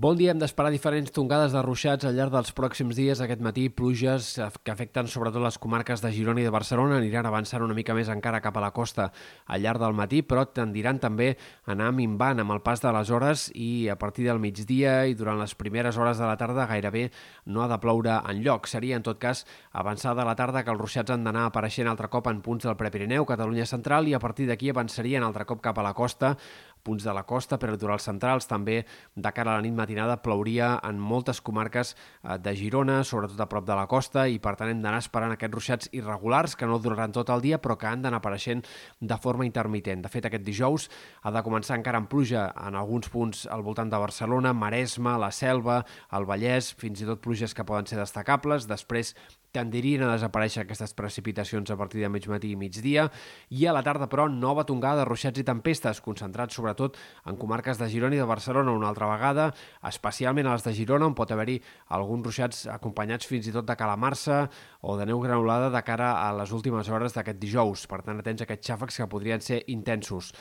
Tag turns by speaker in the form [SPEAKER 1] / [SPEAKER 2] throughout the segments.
[SPEAKER 1] Bon dia, hem d'esperar diferents tongades de ruixats al llarg dels pròxims dies. Aquest matí, pluges que afecten sobretot les comarques de Girona i de Barcelona aniran avançant una mica més encara cap a la costa al llarg del matí, però tendiran també a anar minvant amb el pas de les hores i a partir del migdia i durant les primeres hores de la tarda gairebé no ha de ploure en lloc. Seria, en tot cas, avançada la tarda que els ruixats han d'anar apareixent altre cop en punts del Prepirineu, Catalunya central, i a partir d'aquí avançarien altre cop cap a la costa, punts de la costa, litorals centrals, també de cara a la nit matinada plouria en moltes comarques eh, de Girona, sobretot a prop de la costa, i per tant hem d'anar esperant aquests ruixats irregulars que no duraran tot el dia, però que han d'anar apareixent de forma intermitent. De fet, aquest dijous ha de començar encara amb pluja en alguns punts al voltant de Barcelona, Maresme, la Selva, el Vallès, fins i tot pluges que poden ser destacables. Després tendirien a desaparèixer aquestes precipitacions a partir de mig matí i migdia i a la tarda, però, nova tongada de ruixats i tempestes, concentrats sobretot en comarques de Girona i de Barcelona una altra vegada, especialment a les de Girona, on pot haver-hi alguns ruixats acompanyats fins i tot de calamarsa o de neu granulada de cara a les últimes hores d'aquest dijous. Per tant, atents a aquests xàfecs que podrien ser intensos.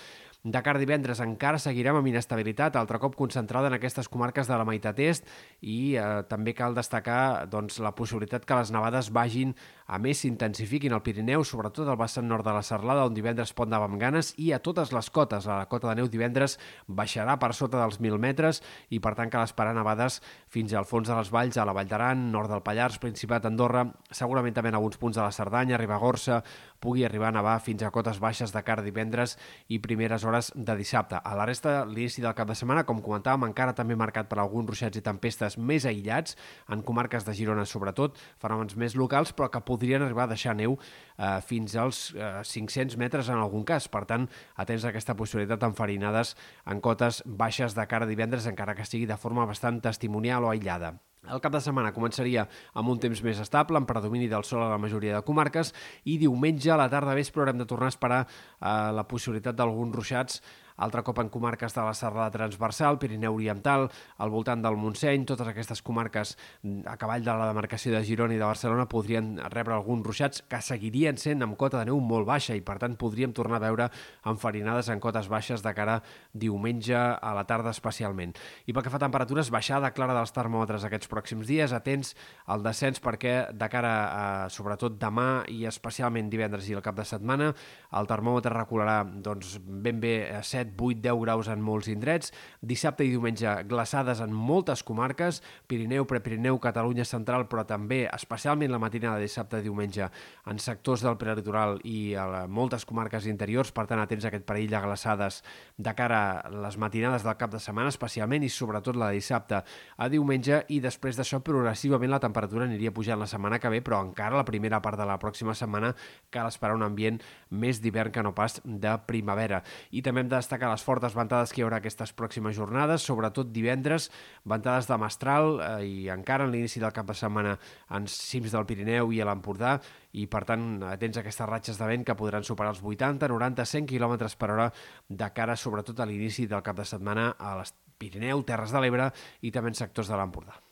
[SPEAKER 1] De cara a divendres encara seguirem amb inestabilitat, altre cop concentrada en aquestes comarques de la meitat est i eh, també cal destacar doncs, la possibilitat que les nevades vagin a més s'intensifiquin al Pirineu, sobretot al vessant nord de la Serlada, on divendres pot anar amb ganes, i a totes les cotes. La cota de neu divendres baixarà per sota dels 1.000 metres i, per tant, cal esperar nevades fins al fons de les valls, a la Vall d'Aran, nord del Pallars, Principat d'Andorra, segurament també en alguns punts de la Cerdanya, Ribagorça, pugui arribar a nevar fins a cotes baixes de cara divendres i primeres hores de dissabte. A la resta, l'inici del cap de setmana, com comentàvem, encara també marcat per alguns ruixats i tempestes més aïllats, en comarques de Girona sobretot, fenòmens més locals, però que podrien arribar a deixar neu eh, fins als eh, 500 metres en algun cas. Per tant, atents a aquesta possibilitat enfarinades en cotes baixes de cara divendres, encara que sigui de forma bastant testimonial o aïllada. El cap de setmana començaria amb un temps més estable, amb predomini del sol a la majoria de comarques, i diumenge a la tarda vespre haurem de tornar a esperar eh, la possibilitat d'alguns ruixats altre cop en comarques de la Serrada Transversal, Pirineu Oriental, al voltant del Montseny, totes aquestes comarques a cavall de la demarcació de Girona i de Barcelona podrien rebre alguns ruixats que seguirien sent amb cota de neu molt baixa i per tant podríem tornar a veure enfarinades en cotes baixes de cara diumenge a la tarda especialment. I pel que fa a temperatures, baixada clara dels termòmetres aquests pròxims dies, atents al descens perquè de cara a sobretot demà i especialment divendres i el cap de setmana el termòmetre recularà doncs, ben bé a 7 7, 8, 10 graus en molts indrets. Dissabte i diumenge glaçades en moltes comarques, Pirineu, Prepirineu, Catalunya central, però també, especialment la matinada de dissabte i diumenge, en sectors del prelitoral i a moltes comarques interiors, per tant, atents a aquest perill de glaçades de cara a les matinades del cap de setmana, especialment i sobretot la de dissabte a diumenge, i després d'això progressivament la temperatura aniria pujant la setmana que ve, però encara la primera part de la pròxima setmana cal esperar un ambient més d'hivern que no pas de primavera. I també hem de destacar destacar les fortes ventades que hi haurà aquestes pròximes jornades, sobretot divendres, ventades de mestral eh, i encara en l'inici del cap de setmana en cims del Pirineu i a l'Empordà i per tant atents a aquestes ratxes de vent que podran superar els 80, 90, 100 km per hora de cara sobretot a l'inici del cap de setmana a les Pirineu, Terres de l'Ebre i també en sectors de l'Empordà.